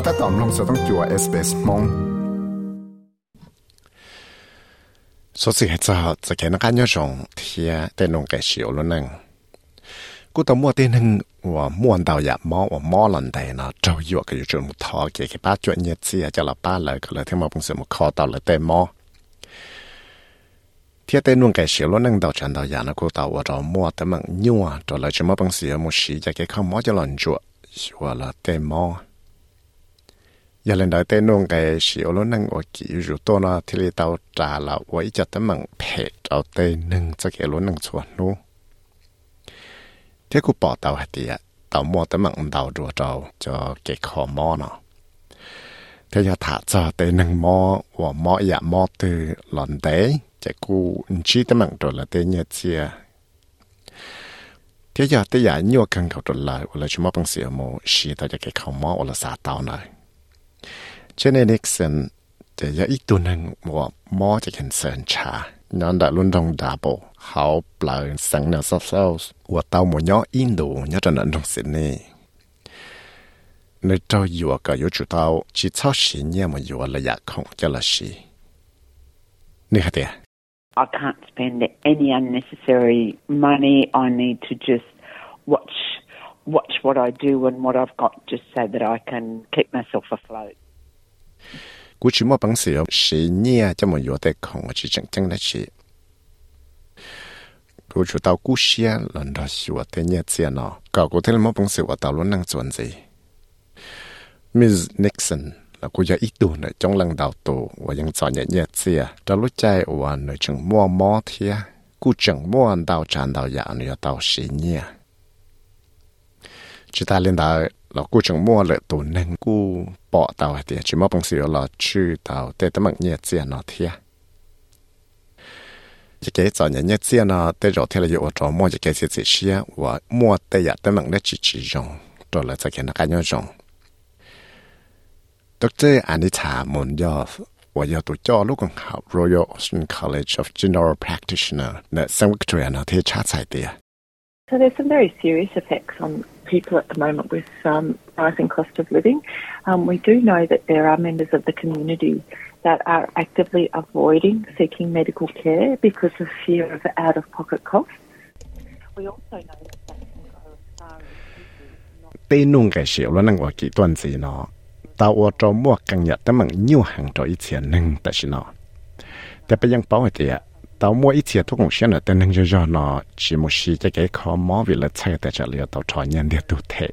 ก็ถ้าตอมลงจะต้องจัวเอสเปสมงสุดสิเหตุจะแค่นักการยอชงเทียแต่นงแกเฉียวแล้วนั่งกูต้องมัวเต้นหนึ่งว่าม่วนดาวอยากมอว่าม้อหลันแต่นะเจ้าหยวกอยู่จนมุทอเกี่ยกับป้าจวนเยียเสียจะละป้าเลยก็เลยที่มาปุ่งเสือมุคอต่อเลยเต้มอเทียเต้นวงแกเฉียวแล้วนั่งดาวจันดาวยานะกูต่อว่าเรามัวแต่มันยั่วตัวเลยจะมาปุ่งเสือมุชีจะแกเข้าม้อจะหล่นจวชัวละเต้มอ giờ lên đợi tên nông xíu nó năng ở kỹ rủ to nó thì lấy tàu trả là với cho tấm mạng phê tàu tên nâng cái lúa nâng chuẩn luôn thế cũng bỏ tàu hết đi ạ tàu tấm mạng tàu rùa trâu cho cái khó nó thế giờ thả cho tên nâng mò và mò dạ mò từ lòn tế chạy cụ chỉ tấm mạng rồi là tên nhà chia thế giờ tới giờ nhiều cầu rồi lại là chúng mò bằng xíu mò xí tao cái khó mò là xả tàu này cho nên Nixon thì giờ ít tuần nâng mò mò chỉ cần sơn trà นั่นได้ลุนตรงดาบเขาปล่อยสังเนสเซลส์ว่าเตาหมูย่ออินโดย่อจะนั่นตรงสินี่ในเจ้าอยู่ก็อยู่จุดเตาจีเช่าสีเนี่ยมันอยู่ระยะของจะละสีนี่ค่ะเดีย I can't spend any unnecessary money. I need to just watch watch what I do and what I've got just so that I can keep myself afloat. 估计莫本事有十年，这么有在看我去真正的去。我就到故乡，轮到是我的日子呢。搞过天莫本事，我到了能转子。Miss Nixon là cô giờ ít tuổi nữa trong lần đầu tù và ยัง chọn nhẹ nhẹ xìa đó lúc chạy và nữa chừng mua mò thia cô chừng mua anh đào tràn đào dạ nữa đào xì nhẹ chúng ta lên đào เรากูจังมั่วเลยตัวนึงกูปอเตาเตียชิมอปังสิเราหลอชื่อเตาแต่ตะมักเนี่ยเสียนอเทียจะเกจอนเนี่ยเสียนอแต่เราเทเลยอยู่จอมั่วจะเกเสียเสียว่ามั่วแต่อยากตะมักได้จิจิจงตัวเลยจะเกนักกันยอจงดรอานิชามนยอฟว่าอยากตัวจ่อลูกของเขา Royal Austrian College of General Practitioner ในสังวิกตอเรียนอเทียชาติสายเตีย So there's some very serious effects on people at the moment with um, rising cost of living. Um, we do know that there are members of the community that are actively avoiding seeking medical care because of fear of out-of-pocket costs. We also know that that tao mua ít tiền thuốc cũng xem là tên hình cho nó chỉ một xí cái cái khó mó vì là chạy tại trả liệu tao trò nhận được tụt thế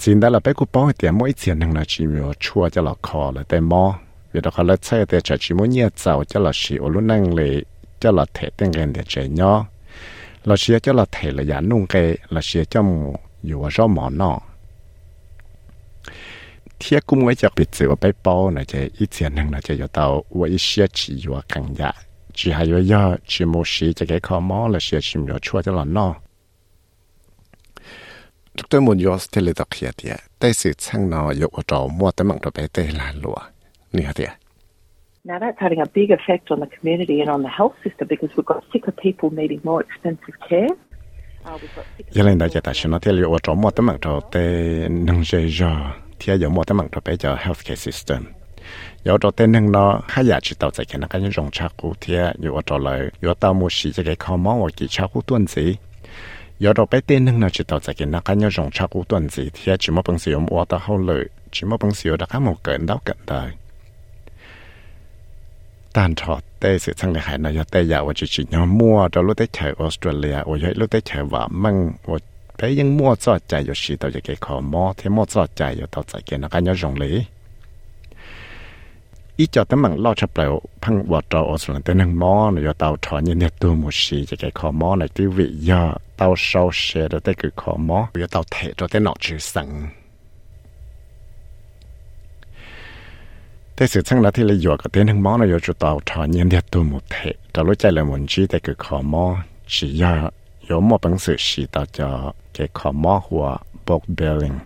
chính đó là bé cụ bảo tiền mua ít tiền hình là chỉ mua chua cho là khó là tên mó vì đó khó là chạy tại trả chỉ mua nhiều cháu cho là xí ô lúc năng lệ cho là thể tên gần để chạy nhỏ là xí cho là thể là giả nung cái là xí cho mù dù ở rõ mỏ nọ thiết cũng mới cho biết chữ ở bé bảo là chạy ít tiền nên là chạy cho tao với ít xí chỉ dù ở càng giả chỉ hay yo yo chỉ một sĩ chỉ cái khó mò là sẽ chỉ nhỏ chua cho là nó chúng tôi muốn yo thì lấy đặc hiệu thì tại sự sang nó yo ở chỗ mua tấm mạng đồ bé tê là lụa nửa thì Now that's having a big effect on the community and on the health system because we've got sicker people needing more expensive care. Giờ lên đại gia tài sản nó theo liệu ở chỗ mua tấm mạng đồ tê nâng dây giờ thì giờ mua tấm mạng đồ bé cho healthcare system. 有到tên năng nó hai nhà chỉ tàu chạy cái nó cái rong cha cũ thì有到来有到某时这个靠毛我给cha cũ tuần gì有到被tên năng nó chỉ tàu chạy cái nó cái rong cha cũ tuần gì thì chỉ một bằng sự用我到后来只một bằng sự đã cái một cái đau cận đời 但朝对是成了海呢，要对呀，我就只要摸到路得去 Australia，我要路得去话问我。俾应摸咗仔有时到一个靠摸，睇摸咗仔有到仔嘅那个有用理。 ít cho tấm bằng lo chập lại phăng bỏ trò ở sườn tên hàng mò này giờ tàu trò như nét tu một xì chỉ cái khó mò này tiêu vị giờ tàu sâu xe rồi tới cái khó mò giờ tàu thể cho tới nọ chữ sẵn thế sự chăng là thì lấy giờ cái tên hàng mò này giờ chụp tàu trò như nét tu một thể trò lối chạy là một chi tới cái khó mò chỉ giờ có một bằng sự xì tàu cho cái khó mò của Bob Belling.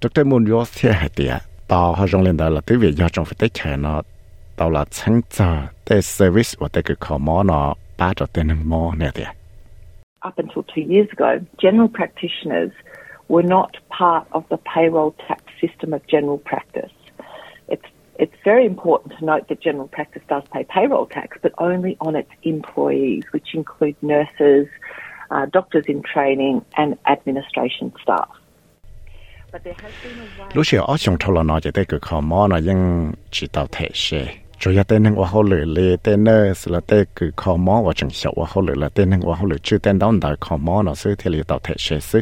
Dr. Munoz thì hãy tiệt Up until two years ago, general practitioners were not part of the payroll tax system of general practice. It's it's very important to note that general practice does pay payroll tax, but only on its employees, which include nurses, uh, doctors in training, and administration staff. lúc xưa ở trong thâu là nó chỉ tới cửa khó mò nó nhưng chỉ tạo thể xe. Cho yếu tên năng của họ lửa lê tên nơ sự là tên cửa khó mò và chẳng sợ của họ lửa là tên năng của họ lửa chưa tên đóng đại khó mò nó sư thì lì tạo thể xe sư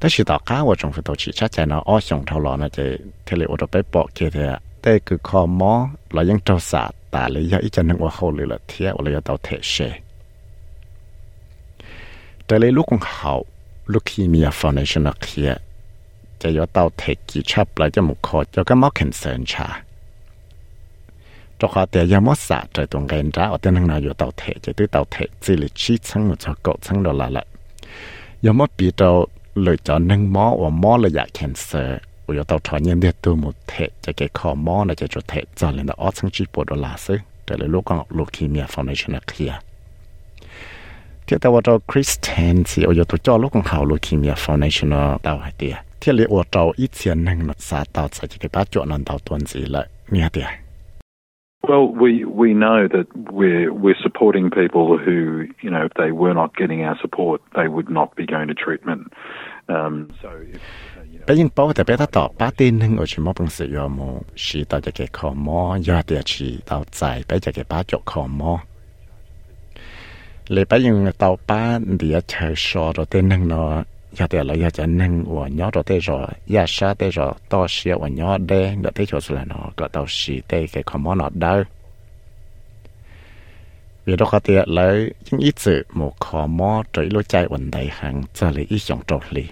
ta chỉ tạo cá và trong phải tổ chỉ chắc chắn nó ở trong thâu là nó chỉ thì lì ở đó bé bỏ kia thì à. tên cửa khó mò là những trâu xạ tả lý do ít chân năng của họ lửa là thiệt và lì tạo thể xe. Trở lấy lúc còn hậu Leukemia Foundation เคลีย 就要到贴几辑嚟就冇可，就咁冇 concern 查。做下啲有冇啥在同人家，我哋能拿要到贴就对到贴，这里七层我就九层到来啦。有冇比到？lựa chọn nâng mó và mó là dạ cancer và yo tàu thoại nhân địa tu một thể cho cái khó mó là cho cho thể cho lên đó ở sang chỉ bộ đồ là sư để là lúc con leukemia foundation là kia thì tao vào Christian thì ở yo tụ cho lúc con học leukemia foundation nó tao hay tiệt thì là ở tàu ít tiền nâng nó sa tao sẽ cái bát chỗ nó tao tuần gì lại nghe Well, we, we know that we're, we're supporting people who, you know, if they were not getting our support, they would not be going to treatment. Um, so if, bây giờ bảo thì bây giờ tỏ ba tin hưng ở trên một bằng sự yo mù chỉ tao cho cái khó mò do địa chỉ tao giải bây giờ cái ba chỗ khó mò lấy bây giờ tao ba địa chơi sò rồi tên hưng nó ya te la ya chan nang wo nyo to te ro ya sha te ro to sia wo nyo de de te cho sula no ka to si te ke komo no da vì đó có thể lấy những ít sự, một khó mò trời lối chạy vận đại hàng, cho lấy ít dòng trộn lì.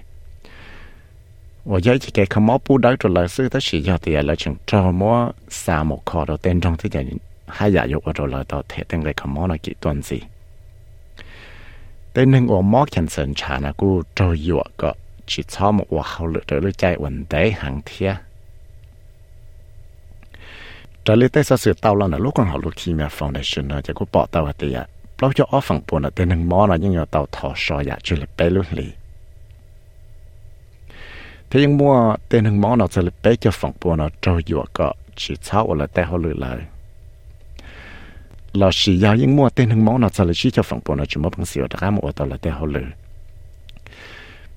Và giấy chỉ cái khó mò bù đáy trộn lại sư tới sĩ do thì là chừng trò mò xa một khó đầu tên trong thế giới, hai giả dục và trộn lại tên cái khó mò là kỹ tuần gì tên nên ổ mó khen sơn trà nà cú trâu dụa cọ, chỉ một ổ hậu lực trở lưu chạy ổn tế hàng thia. Trở lưu tế sở sự tàu là lúc còn hậu lực khi foundation nà chạy cú bỏ tàu hả tìa. Lâu cho ổ phẳng buồn nà tên nên mó nà nhưng nhờ tàu thọ sò dạ chú lực bế lưu lì. Thế mua tên nên mó nà chạy lực cho phẳng buồn nà trâu dụa cọ, chỉ cho ổ lực tế lực lời là chỉ giao những mua tên hưng máu nào sẽ là chỉ cho phòng bùa nào chỉ mua bằng xíu đã mua tao là tay họ lười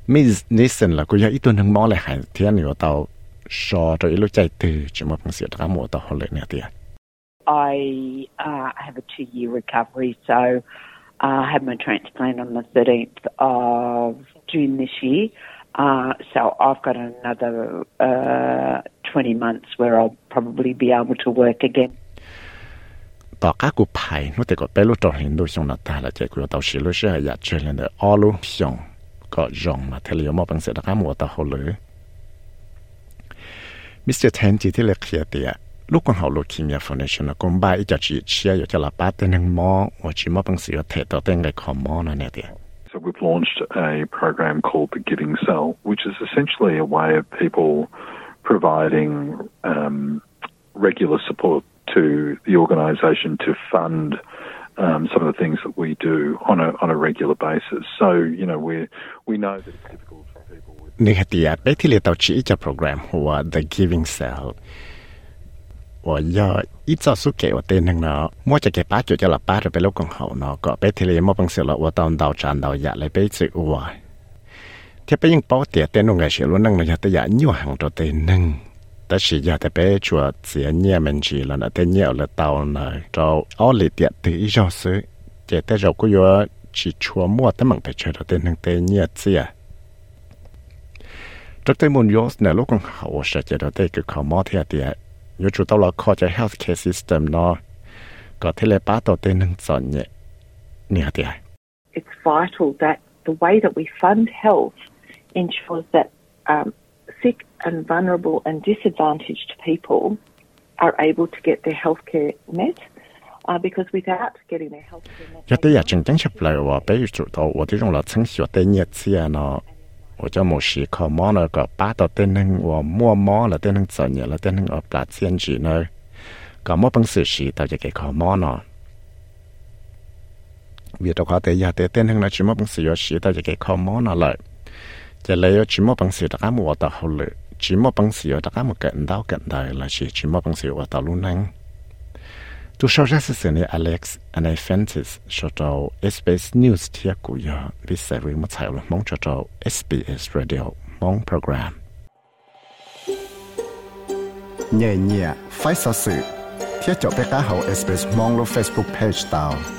Miss Nissen là cô giáo ít tuần hưng máu lại hành thiên nhiều tao so rồi lúc chạy từ chỉ mua bằng xíu đã mua tao họ lười nè tiền I uh, have a two year recovery, so uh, I had my transplant on the 13th of June this year. Uh, so I've got another uh, 20 months where I'll probably be able to work again. ต่อก้ากูไผ่นู่นแต่ก็ไปรู้ตัวเห็นดูชงนาตาละเจ้ากูตัวสิรู้เชื่ออยากเจอเลยเนออลูชงก็ยองมาเทลียมอบังเสดก้ามัวตาเขาเลยมิสเตอร์แทนจีที่เล็กเขียเตียลูกของเขาลูกคิมยาฟอนเนชั่นก็บ้าอีจะจีเชียอยู่จะละป้าเต้นหนึ่งมอว่าจีมอบังเสียเทตัวเต้นไงขอมอนะเนี่ยเตีย So we've launched a program called the Giving Cell, which is essentially a way of people providing um, regular support to the organisation to fund um, some of the things that we do on a on a regular basis. So you know we we know that it's difficult for people. With... Nihati at beti le tau chi icha program hua the giving cell. ว่าย่ออีจอสุเกวเตนึงเนาะมัวจะเก็บป้าจุดจะหลับป้าหรือไปลูกของเขาเนาะก็ไปทะเลมัวบังเสือละว่าตอนดาวจานดาวยะเลยไปซื้ออวยเทียบไปยังเป้าเตียเตนงไงเสียล้วนนั่งเลยจะแต่ยะยั่วหังตัวเตนึง แต่สิอย่าแต่ไปชัวเสียเนี่ยมันจีแล้วนะแต่เนี่ยเลยเตาเลยเราเอาเลยเตียตีอีจอซื้อเจแต่เราก็อยู่chỉ chua muaแต่มันไปเจอตัวเต้นนั่งเต้นเนี่ยเสียจากเต้นมุนยอสเนี่ยลูกของเขาเสียเจตัวเต้คือเขามอเทียเตีย อยู่จุดตลอดข้อจะ healthcare system เนาะก็ที่เลยป้าตัวเต้นหนึ่งสอนเนี่ยเนี่ยเดีย It's vital that the way that we fund health ensures that um, sick and vulnerable and disadvantaged people are able to get their healthcare met. ya te ya chen chang shap lai wa pe chu to wa ti rong la chang xio te nie chi ya no wo cha mo shi kho mo na ka pa to te nang wa mo mo la te nang cha nye la te nang op la chien ji no ka mo pang se shi ta ya ke kho mo no vi to ka te ya te te nang na chi mo pang se yo shi ta ya ke kho mo na la cha le yo chi mo pang se ta ka mo ta ho le chỉ một bằng xíu tất cả một cận đau cận đời là chỉ chỉ một bằng xíu ở tàu luôn năng tu sau ra sự sự này, Alex. Anh Francis, cho tàu SBS News thiệt của giờ. Vì sẽ với một thảo luôn mong cho tàu SBS Radio, mong program. Nhẹ nhẹ, phải sao sự thiết cho bé cá hậu SBS mong lo Facebook page tàu.